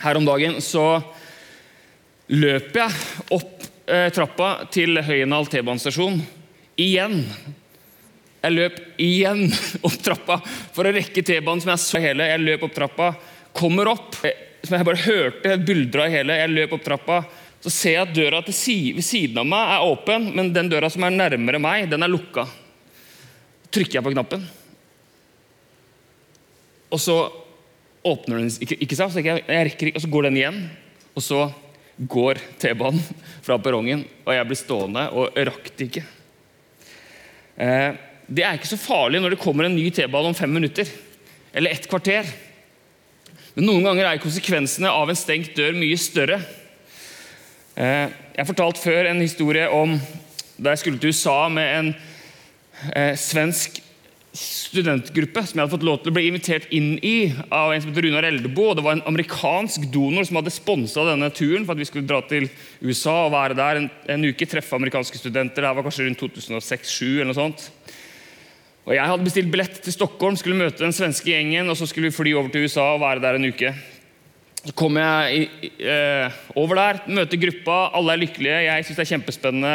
Her om dagen så løper jeg opp eh, trappa til Høyendal T-banestasjon igjen. Jeg løp igjen opp trappa for å rekke T-banen som jeg så hele. Jeg løp opp trappa, kommer opp, eh, som jeg bare hørte buldra i hele. Jeg løp opp trappa, så ser jeg at døra si ved siden av meg er åpen, men den døra som er nærmere meg, den er lukka. Trykker jeg på knappen, og så åpner den ikke, ikke sant? Så jeg, jeg rekker ikke, og så går den igjen. Og så går T-banen fra perrongen, og jeg blir stående og rakk det ikke. Eh, det er ikke så farlig når det kommer en ny T-bane om fem minutter eller et kvarter. Men noen ganger er konsekvensene av en stengt dør mye større. Eh, jeg har fortalt før en historie om da jeg skulle til USA med en eh, svensk studentgruppe som jeg hadde fått lov til å bli invitert inn i av en som heter Runar Eldebo. Det var en amerikansk donor som hadde sponsa denne turen for at vi skulle dra til USA og være der en, en uke. Treffe amerikanske studenter. Det var kanskje rundt 2006-2007 eller noe sånt. Og Jeg hadde bestilt billett til Stockholm, skulle møte den svenske gjengen og så skulle vi fly over til USA og være der en uke. Så kommer jeg i, eh, over der, møter gruppa, alle er lykkelige, jeg syns det er kjempespennende.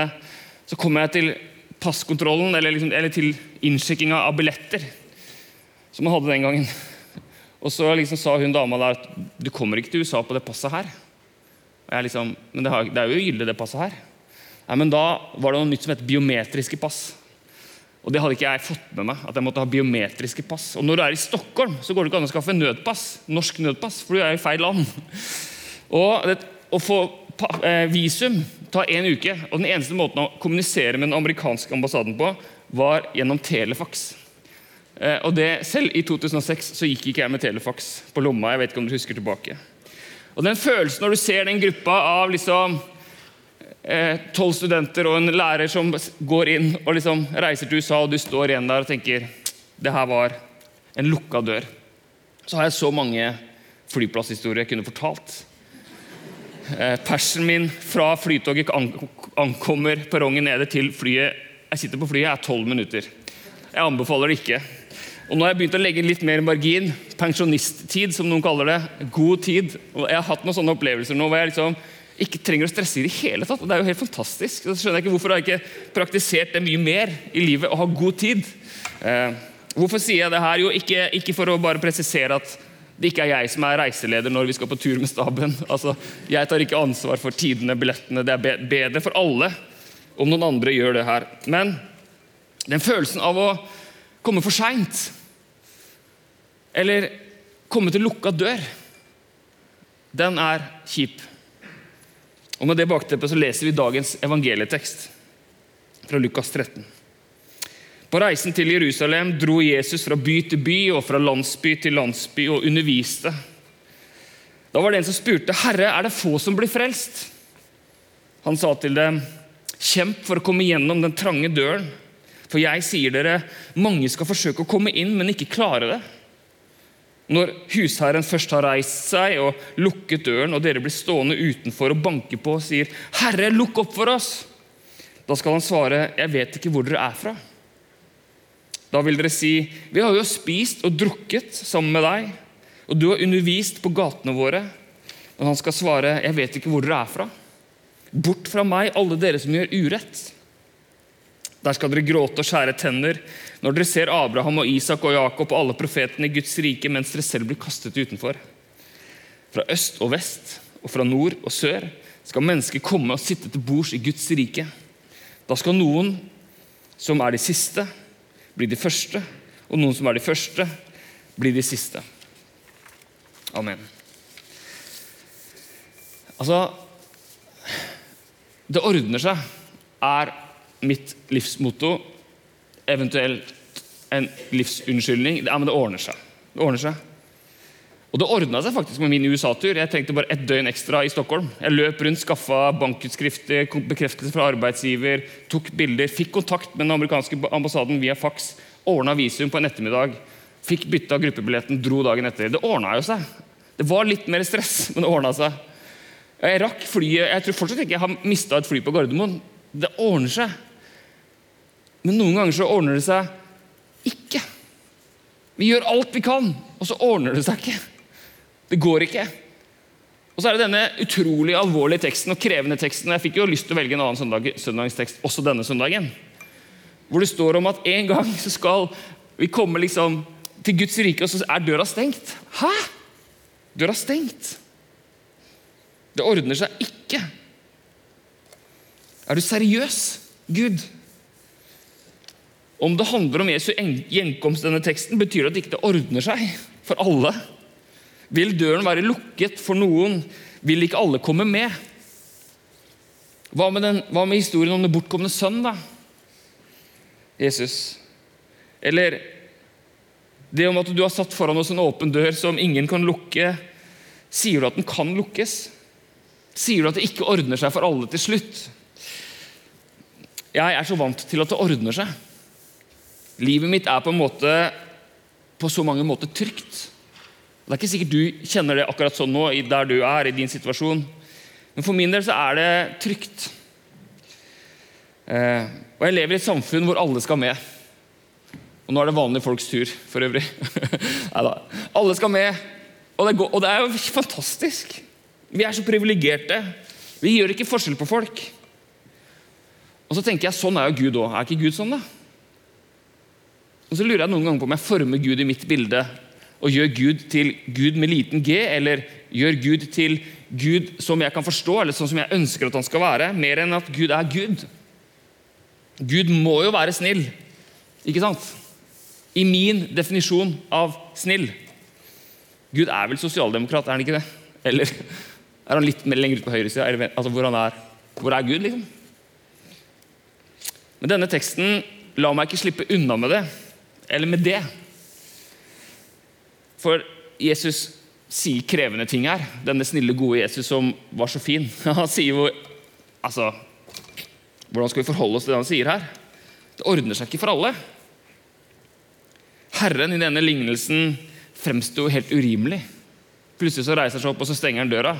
Så kommer jeg til passkontrollen, eller, liksom, eller til innsjekkinga av billetter, som man hadde den gangen. Og så liksom sa hun dama der at du kommer ikke til USA på det passet her. Og jeg liksom, Men det, har, det er jo gyldig, det passet her. Nei, men Da var det noe nytt som het biometriske pass. Og Det hadde ikke jeg fått med meg. at jeg måtte ha biometriske pass. Og Når du er i Stockholm, så går det ikke an å skaffe nødpass, norsk nødpass, for du er i feil land. Og Å få eh, visum tar én uke. og Den eneste måten å kommunisere med den amerikanske ambassaden på, var gjennom telefax. Eh, og det, Selv i 2006 så gikk ikke jeg med telefax på lomma. jeg vet ikke om du husker tilbake. Og den følelsen Når du ser den gruppa av liksom eh, tolv eh, studenter og en lærer som går inn og liksom reiser til USA, og du står igjen der og tenker det her var en lukka dør. Så har jeg så mange flyplasshistorier jeg kunne fortalt. Eh, persen min fra flytoget ankommer perrongen nede til flyet Jeg sitter på flyet, er tolv minutter. Jeg anbefaler det ikke. Og nå har jeg begynt å legge litt mer margin. Pensjonisttid, som noen kaller det. God tid. Og jeg har hatt noen sånne opplevelser nå hvor jeg liksom ikke trenger å stresse i det hele tatt. og Det er jo helt fantastisk. Så skjønner jeg ikke Hvorfor jeg ikke praktisert det mye mer i livet å ha god tid? Eh, hvorfor sier jeg det her? Jo, ikke, ikke, for å bare presisere at det ikke er jeg som er reiseleder når vi skal på tur med staben. Altså, Jeg tar ikke ansvar for tidene, billettene. Det er bedre for alle om noen andre gjør det her. Men den følelsen av å komme for seint, eller komme til lukka dør, den er kjip. Og Med det bakteppet så leser vi dagens evangelietekst fra Lukas 13. På reisen til Jerusalem dro Jesus fra by til by og fra landsby til landsby og underviste. Da var det en som spurte, 'Herre, er det få som blir frelst?' Han sa til dem, 'Kjemp for å komme gjennom den trange døren.' For jeg sier dere, mange skal forsøke å komme inn, men ikke klare det. Når husherren først har reist seg og lukket døren, og dere blir stående utenfor og banke på og sier, 'Herre, lukk opp for oss', da skal han svare, 'Jeg vet ikke hvor dere er fra'. Da vil dere si, 'Vi har jo spist og drukket sammen med deg', 'og du har undervist på gatene våre'. Og han skal svare, 'Jeg vet ikke hvor dere er fra'. Bort fra meg, alle dere som gjør urett. Der skal dere gråte og skjære tenner når dere ser Abraham og Isak og Jakob og alle profetene i Guds rike mens dere selv blir kastet utenfor. Fra øst og vest og fra nord og sør skal mennesker komme og sitte til bords i Guds rike. Da skal noen som er de siste, bli de første, og noen som er de første, blir de siste. Amen. Altså Det ordner seg er mitt livsmotto, eventuelt en livsunnskyldning. Ja, men det ordner seg. Det ordner seg. Og det ordna seg faktisk med min USA-tur. Jeg trengte bare ett døgn ekstra i Stockholm. Jeg løp rundt, skaffa bankutskrifter, bekreftelse fra arbeidsgiver, tok bilder, fikk kontakt med den amerikanske ambassaden via fax, ordna visum på en ettermiddag, fikk bytta gruppebilletten, dro dagen etter. Det ordna jo seg. Det var litt mer stress, men det ordna seg. Jeg rakk flyet Jeg tror fortsatt ikke jeg har mista et fly på Gardermoen. Det ordner seg. Men noen ganger så ordner det seg ikke. Vi gjør alt vi kan, og så ordner det seg ikke. Det går ikke. Og så er det denne utrolig alvorlige teksten og krevende teksten. Jeg fikk jo lyst til å velge en annen søndag, søndagstekst også denne søndagen. Hvor det står om at en gang så skal vi komme liksom til Guds rike, og så er døra stengt. Hæ? Døra stengt? Det ordner seg ikke. Er du seriøs, Gud? Om det handler om Jesu gjenkomst, denne teksten, betyr det at det ikke ordner seg for alle. Vil døren være lukket for noen, vil ikke alle komme med. Hva med, den, hva med historien om den bortkomne sønn, da? Jesus. Eller det om at du har satt foran oss en åpen dør som ingen kan lukke. Sier du at den kan lukkes? Sier du at det ikke ordner seg for alle til slutt? Jeg er så vant til at det ordner seg. Livet mitt er på en måte på så mange måter trygt. Det er ikke sikkert du kjenner det akkurat sånn nå, der du er, i din situasjon. Men for min del så er det trygt. Eh, og jeg lever i et samfunn hvor alle skal med. Og nå er det vanlige folks tur, for øvrig. Neida. Alle skal med. Og det, og det er jo fantastisk. Vi er så privilegerte. Vi gjør ikke forskjell på folk. Og så tenker jeg sånn er jo Gud òg. Er ikke Gud sånn, da? Og så lurer jeg noen ganger på om jeg former Gud i mitt bilde og gjør Gud til Gud med liten g, eller gjør Gud til Gud som jeg kan forstå, eller sånn som jeg ønsker at han skal være, mer enn at Gud er Gud. Gud må jo være snill, ikke sant? I min definisjon av snill. Gud er vel sosialdemokrat, er han ikke det? Eller er han litt lenger ut på høyresida? Altså, hvor, er. hvor er Gud, liksom? Men denne teksten la meg ikke slippe unna med det eller med det. For Jesus sier krevende ting her. Denne snille, gode Jesus som var så fin. Han sier jo Altså, hvordan skal vi forholde oss til det han sier her? Det ordner seg ikke for alle. Herren i denne lignelsen fremsto helt urimelig. Plutselig så reiser han seg opp og så stenger han døra.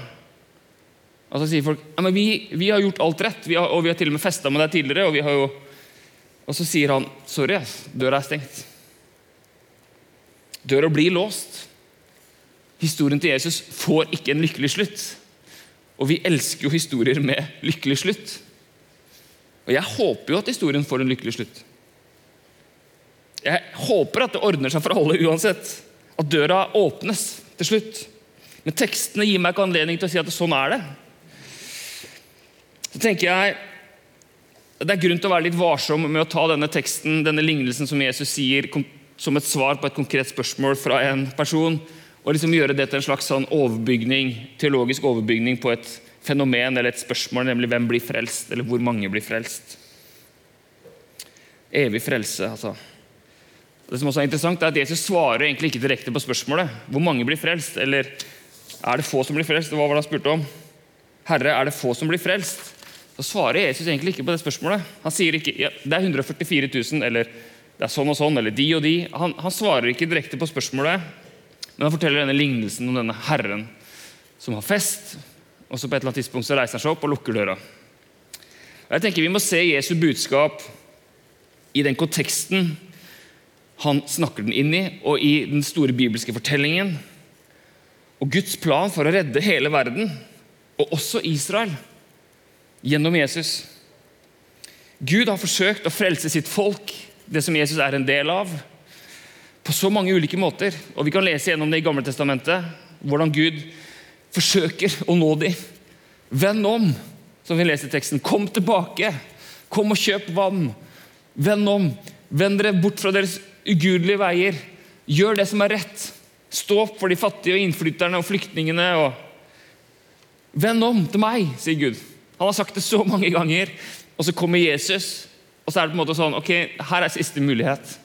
Og så sier folk ja, vi, vi har gjort alt rett, vi har, og vi har til og med festa med deg tidligere. Og, og så sier han sorry, døra er stengt. Døra blir låst. Historien til Jesus får ikke en lykkelig slutt. Og vi elsker jo historier med lykkelig slutt. Og jeg håper jo at historien får en lykkelig slutt. Jeg håper at det ordner seg for alle uansett. At døra åpnes til slutt. Men tekstene gir meg ikke anledning til å si at sånn er det. Så tenker jeg Det er grunn til å være litt varsom med å ta denne teksten, denne lignelsen som Jesus sier, som et svar på et konkret spørsmål fra en person, og liksom gjøre det til en slags sånn overbygning, teologisk overbygning på et fenomen eller et spørsmål, nemlig hvem blir frelst, eller hvor mange blir frelst. Evig frelse, altså. Det som også er interessant er at Jesus svarer egentlig ikke direkte på spørsmålet. Hvor mange blir frelst? Eller er det få som blir frelst? Det var hva han spurte om. Herre, er det få som blir frelst? Så svarer Jesus egentlig ikke på det spørsmålet. Han sier ikke ja, det er 144 000, eller det er sånn og sånn, eller de og de. Han, han svarer ikke direkte på spørsmålet, men han forteller denne lignelsen om denne herren som har fest, og så på et eller annet tidspunkt så reiser han seg opp og lukker døra. Og jeg tenker Vi må se Jesu budskap i den konteksten han snakker den inn i, og i den store bibelske fortellingen. Og Guds plan for å redde hele verden, og også Israel, gjennom Jesus. Gud har forsøkt å frelse sitt folk det som Jesus er en del av, på så mange ulike måter. Og Vi kan lese gjennom det i Gamle Testamentet, hvordan Gud forsøker å nå dem. Vend om, som vi leser i teksten. Kom tilbake. Kom og kjøp vann. Vend om. Vend dere bort fra deres ugudelige veier. Gjør det som er rett. Stå opp for de fattige og innflytterne og flyktningene. Og Vend om til meg, sier Gud. Han har sagt det så mange ganger. Og så kommer Jesus og så er det på en måte sånn Ok, her er siste mulighet.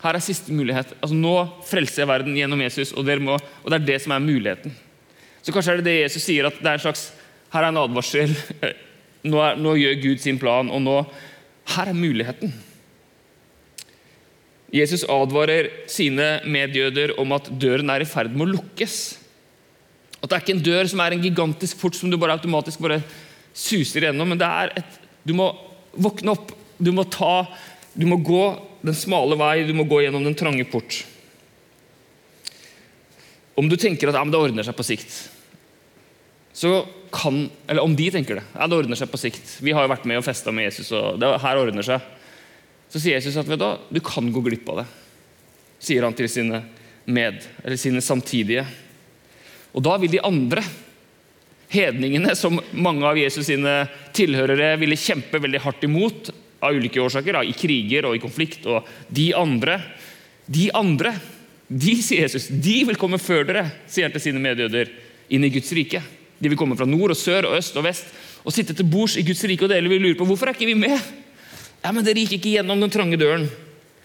Her er siste mulighet. Altså Nå frelser jeg verden gjennom Jesus, og, må, og, det er det som er muligheten. Så kanskje er det det Jesus sier, at det er en slags Her er en advarsel. Nå, er, nå gjør Gud sin plan, og nå Her er muligheten. Jesus advarer sine medjøder om at døren er i ferd med å lukkes. At det er ikke en dør som er en gigantisk port som du bare automatisk bare suser gjennom, men det er et, du må Våkne opp. Du må, ta, du må gå den smale vei, du må gå gjennom den trange port. Om du tenker at ja, det ordner seg på sikt så kan Eller om de tenker det. Ja, det ordner seg på sikt. Vi har jo vært med og festa med Jesus, og det her ordner seg. Så sier Jesus at vet du, du kan gå glipp av det, sier han til sine med, eller sine samtidige. Og da vil de andre, hedningene som mange av Jesus sine tilhørere ville kjempe veldig hardt imot av ulike årsaker, i kriger og i konflikt, og de andre, de andre, de, sier Jesus, de vil komme før dere, sier han til sine medjøder, inn i Guds rike. De vil komme fra nord og sør og øst og vest og sitte til bords i Guds rike, og dere vil lure på hvorfor er ikke vi med? Ja, men Dere gikk ikke gjennom den trange døren,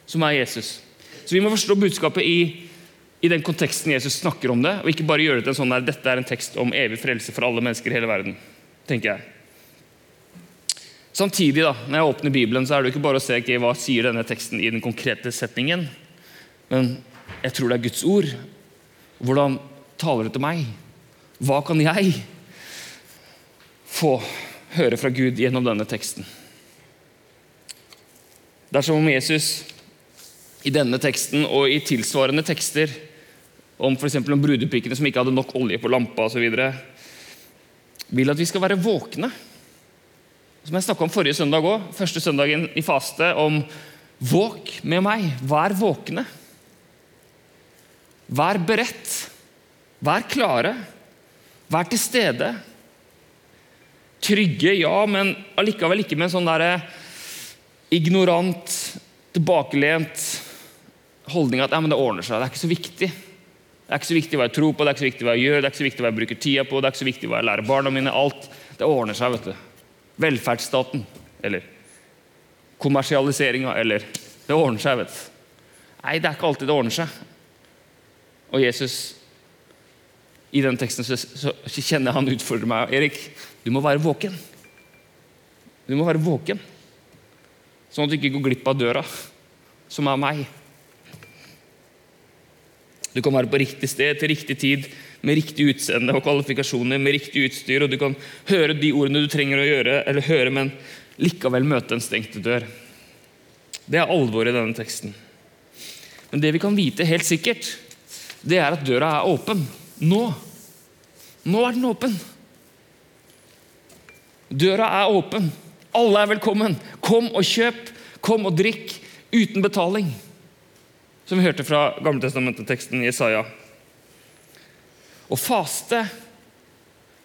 som er Jesus. Så vi må forstå budskapet i i den konteksten Jesus snakker om det, og ikke bare gjøre det til en sånn der, dette er en tekst om evig frelse for alle mennesker i hele verden. tenker jeg. Samtidig, da, når jeg åpner Bibelen, så er det ikke bare å se okay, hva sier denne teksten i den konkrete setningen, men jeg tror det er Guds ord. Hvordan taler det til meg? Hva kan jeg få høre fra Gud gjennom denne teksten? Det er som om Jesus i denne teksten og i tilsvarende tekster om f.eks. om brudepikene som ikke hadde nok olje på lampa osv. Vil at vi skal være våkne. Som jeg snakka om forrige søndag òg, første søndagen i faste, om våk med meg. Vær våkne. Vær beredt. Vær klare. Vær til stede. Trygge, ja, men allikevel ikke med en sånn der ignorant, tilbakelent holdning at ja, men det ordner seg. Det er ikke så viktig. Det er ikke så viktig hva jeg tror på, det er ikke så viktig hva jeg gjør, det er ikke så viktig hva jeg bruker tida på, det er ikke så viktig hva jeg lærer barna mine. Alt det ordner seg. vet du. Velferdsstaten eller kommersialiseringa eller Det ordner seg, vet du. Nei, det er ikke alltid det ordner seg. Og Jesus, i den teksten så, så kjenner han utfordrer meg. Erik, du må være våken. Du må være våken, sånn at du ikke går glipp av døra, som er meg. Du kan være på riktig sted til riktig tid med riktig utseende og kvalifikasjoner, med riktig utstyr, og du kan høre de ordene du trenger å gjøre, eller høre, men likevel møte en stengte dør. Det er alvoret i denne teksten. Men det vi kan vite helt sikkert, det er at døra er åpen. Nå. Nå er den åpen. Døra er åpen. Alle er velkommen. Kom og kjøp. Kom og drikk uten betaling som vi hørte fra Gamletestamentet-teksten Isaiah. Og faste,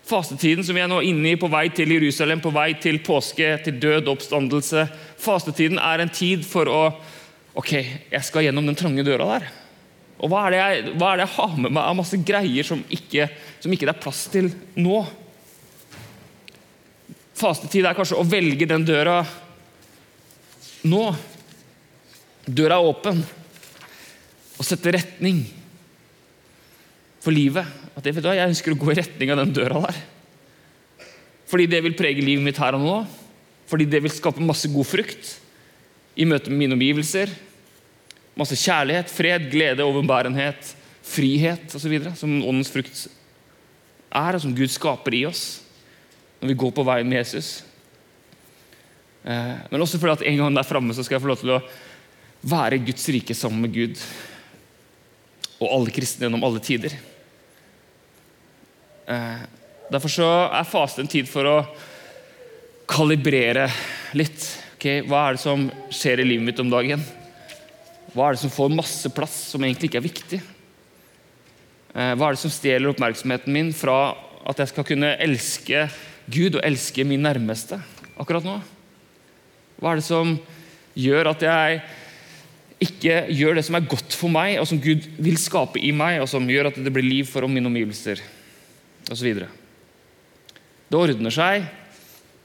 fastetiden som vi er nå inne i på vei til Jerusalem, på vei til påske, til død oppstandelse Fastetiden er en tid for å Ok, jeg skal gjennom den trange døra der. Og hva er det jeg, er det jeg har med meg av masse greier som ikke, som ikke det er plass til nå? Fastetid er kanskje å velge den døra nå. Døra er åpen og sette retning for livet. At jeg, vet du, jeg ønsker å gå i retning av den døra der. Fordi det vil prege livet mitt her og nå. Fordi det vil skape masse god frukt i møte med mine omgivelser. Masse kjærlighet, fred, glede, overbærenhet, frihet osv. Som åndens frukt er, og som Gud skaper i oss når vi går på veien med Jesus. Eh, men også fordi at en gang der framme skal jeg få lov til å være Guds rike sammen med Gud og alle kristne gjennom alle tider. Eh, derfor så er faste en tid for å kalibrere litt. Okay, hva er det som skjer i livet mitt om dagen? Hva er det som får masse plass, som egentlig ikke er viktig? Eh, hva er det som stjeler oppmerksomheten min fra at jeg skal kunne elske Gud og elske min nærmeste akkurat nå? Hva er det som gjør at jeg ikke gjør det som er godt for meg, og som Gud vil skape i meg, og som gjør at det blir liv for mine omgivelser, osv. Det ordner seg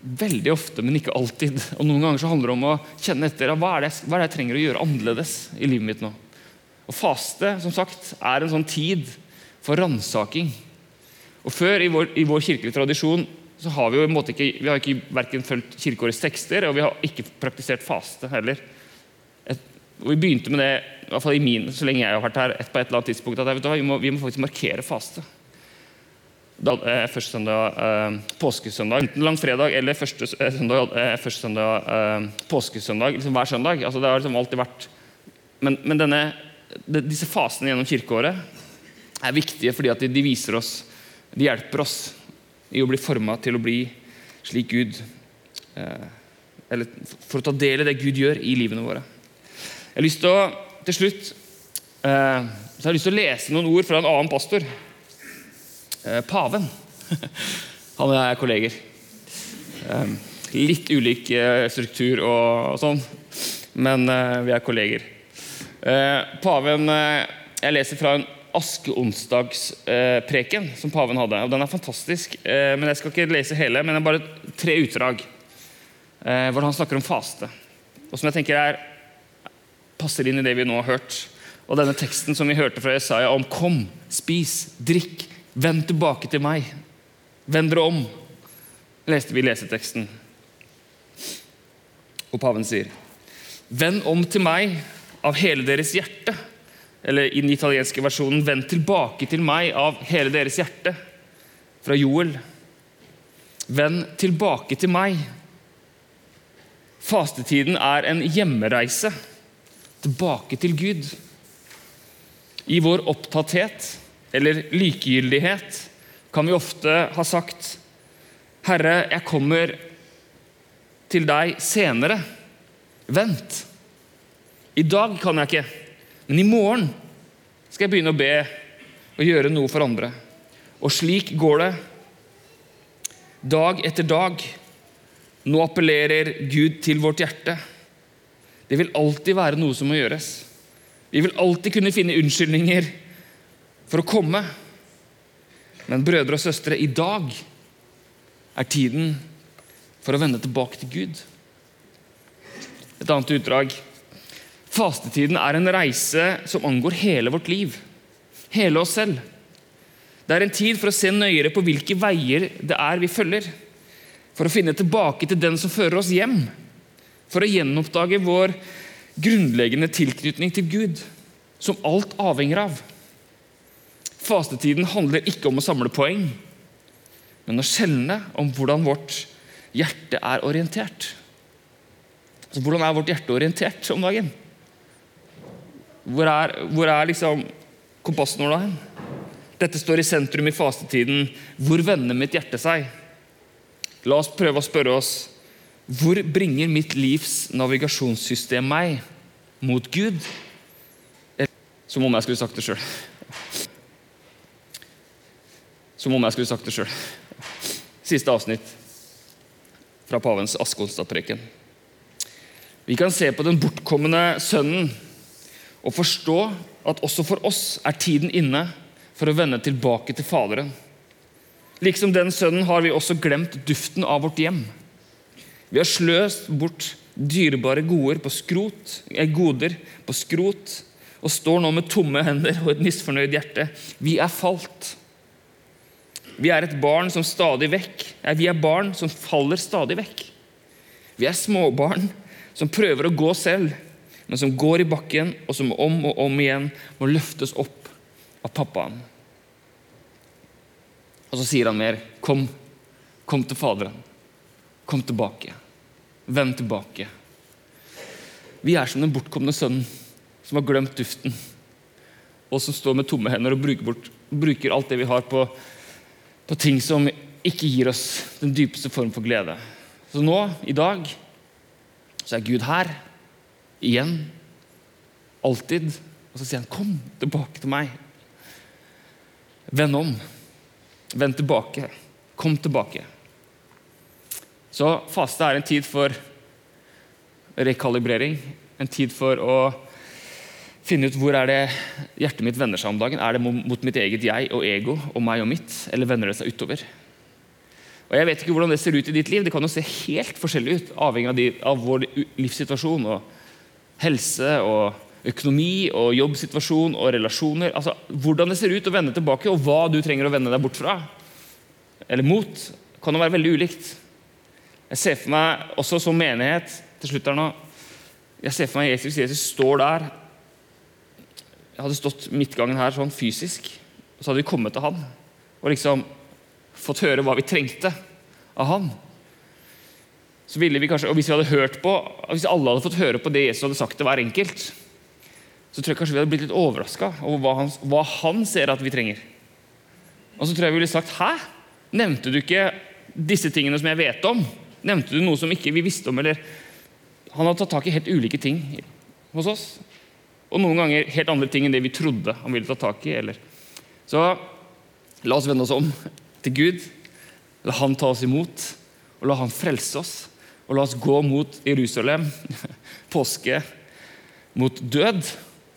veldig ofte, men ikke alltid. Og Noen ganger så handler det om å kjenne etter hva er, det, hva er det jeg trenger å gjøre annerledes i livet mitt nå. Og Faste som sagt, er en sånn tid for ransaking. Og Før, i vår, i vår kirkelige tradisjon, så har vi jo i en måte ikke, vi har ikke verken fulgt kirkeårets tekster, og vi har ikke praktisert faste heller. Og Vi begynte med det i hvert fall i min, så lenge jeg har vært her, et på et eller annet tidspunkt, at vi må, vi må faktisk markere faste. Da, eh, første søndag eh, påskesøndag, enten langfredag eller første eh, søndag, eh, første søndag eh, påskesøndag. Liksom hver søndag. Altså, det har liksom alltid vært Men, men denne, de, disse fasene gjennom kirkeåret er viktige fordi at de, de, viser oss De hjelper oss i å bli forma til å bli slik Gud eh, Eller for å ta del i det Gud gjør i livene våre. Jeg har lyst til å, til slutt eh, så jeg lyst til å lese noen ord fra en annen pastor. Eh, paven. Han og jeg er kolleger. Eh, litt ulik eh, struktur og, og sånn, men vi er kolleger. Paven Jeg leser fra en askeonsdagspreken som paven hadde. og Den er fantastisk. Men Jeg skal ikke lese hele, men det er bare tre utdrag hvor han snakker om faste. Og som jeg tenker er, passer inn i det vi nå har hørt. Og denne teksten som vi hørte fra Jesaja om 'Kom, spis, drikk, vend tilbake til meg'. Vend dere om. leste vi leseteksten. Og paven sier, 'Vend om til meg av hele deres hjerte' eller i den italienske versjonen 'Vend tilbake til meg av hele deres hjerte', fra Joel. Vend tilbake til meg. Fastetiden er en hjemmereise tilbake til Gud. I vår opptatthet eller likegyldighet kan vi ofte ha sagt 'Herre, jeg kommer til deg senere. Vent.' I dag kan jeg ikke. Men i morgen skal jeg begynne å be og gjøre noe for andre. Og slik går det dag etter dag. Nå appellerer Gud til vårt hjerte. Det vil alltid være noe som må gjøres. Vi vil alltid kunne finne unnskyldninger for å komme. Men brødre og søstre, i dag er tiden for å vende tilbake til Gud. Et annet utdrag Fastetiden er en reise som angår hele vårt liv. Hele oss selv. Det er en tid for å se nøyere på hvilke veier det er vi følger. For å finne tilbake til den som fører oss hjem. For å gjenoppdage vår grunnleggende tilknytning til Gud, som alt avhenger av. Fastetiden handler ikke om å samle poeng, men å skjelne om hvordan vårt hjerte er orientert. Så hvordan er vårt hjerte orientert om dagen? Hvor er, hvor er liksom kompassnåla hen? Dette står i sentrum i fastetiden. Hvor vender mitt hjerte seg? La oss prøve å spørre oss hvor bringer mitt livs navigasjonssystem meg? Mot Gud? Som om jeg skulle sagt det sjøl. Som om jeg skulle sagt det sjøl. Siste avsnitt fra pavens askeonsdagpreken. Vi kan se på den bortkomne sønnen og forstå at også for oss er tiden inne for å vende tilbake til Faderen. Liksom den sønnen har vi også glemt duften av vårt hjem. Vi har sløst bort dyrebare goder på skrot, eh, goder på skrot og står nå med tomme hender og et misfornøyd hjerte. Vi er falt. Vi er et barn som stadig vekk ja, Vi er barn som faller stadig vekk. Vi er småbarn som prøver å gå selv men som går i bakken, og som om og om igjen må løftes opp av pappaen. Og så sier han mer. Kom, kom til Faderen. Kom tilbake. Vend tilbake. Vi er som den bortkomne sønnen som har glemt duften, og som står med tomme hender og bruker, bort, bruker alt det vi har, på, på ting som ikke gir oss den dypeste form for glede. Så nå, i dag, så er Gud her igjen. Alltid. Og så sier han, 'Kom tilbake til meg'. Vend om. Vend tilbake. Kom tilbake. Så faste er en tid for rekalibrering. En tid for å finne ut hvor er det hjertet mitt vender seg om dagen. Er det mot mitt eget jeg og ego og meg og mitt, eller vender det seg utover? Og Jeg vet ikke hvordan det ser ut i ditt liv. Det kan jo se helt forskjellig ut, avhengig av, de, av vår livssituasjon og helse og økonomi og jobbsituasjon og relasjoner. altså Hvordan det ser ut å vende tilbake, og hva du trenger å vende deg bort fra eller mot, kan jo være veldig ulikt. Jeg ser for meg også som menighet til slutt her nå, jeg ser for meg Jesus, Jesus står der. Jeg hadde stått midtgangen her sånn fysisk, og så hadde vi kommet til han og liksom fått høre hva vi trengte av han så ville vi kanskje, og Hvis vi hadde hørt på, hvis alle hadde fått høre på det Jesus hadde sagt til hver enkelt, så tror jeg kanskje vi hadde blitt litt overraska over hva han, hva han, ser at vi trenger. Og så tror jeg vi ville sagt Hæ? Nevnte du ikke disse tingene som jeg vet om? Nevnte du noe som ikke vi visste om? eller Han hadde tatt tak i helt ulike ting hos oss. Og noen ganger helt andre ting enn det vi trodde han ville ta tak i. Eller. Så la oss vende oss om til Gud. La han ta oss imot, og la han frelse oss. Og la oss gå mot Jerusalem, påske, mot død,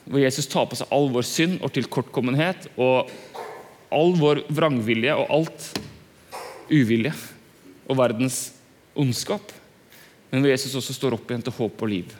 hvor Jesus tar på seg all vår synd og tilkortkommenhet og all vår vrangvilje og alt uvilje og verdens ondskap. Men hvor Jesus også står opp igjen til håp og liv.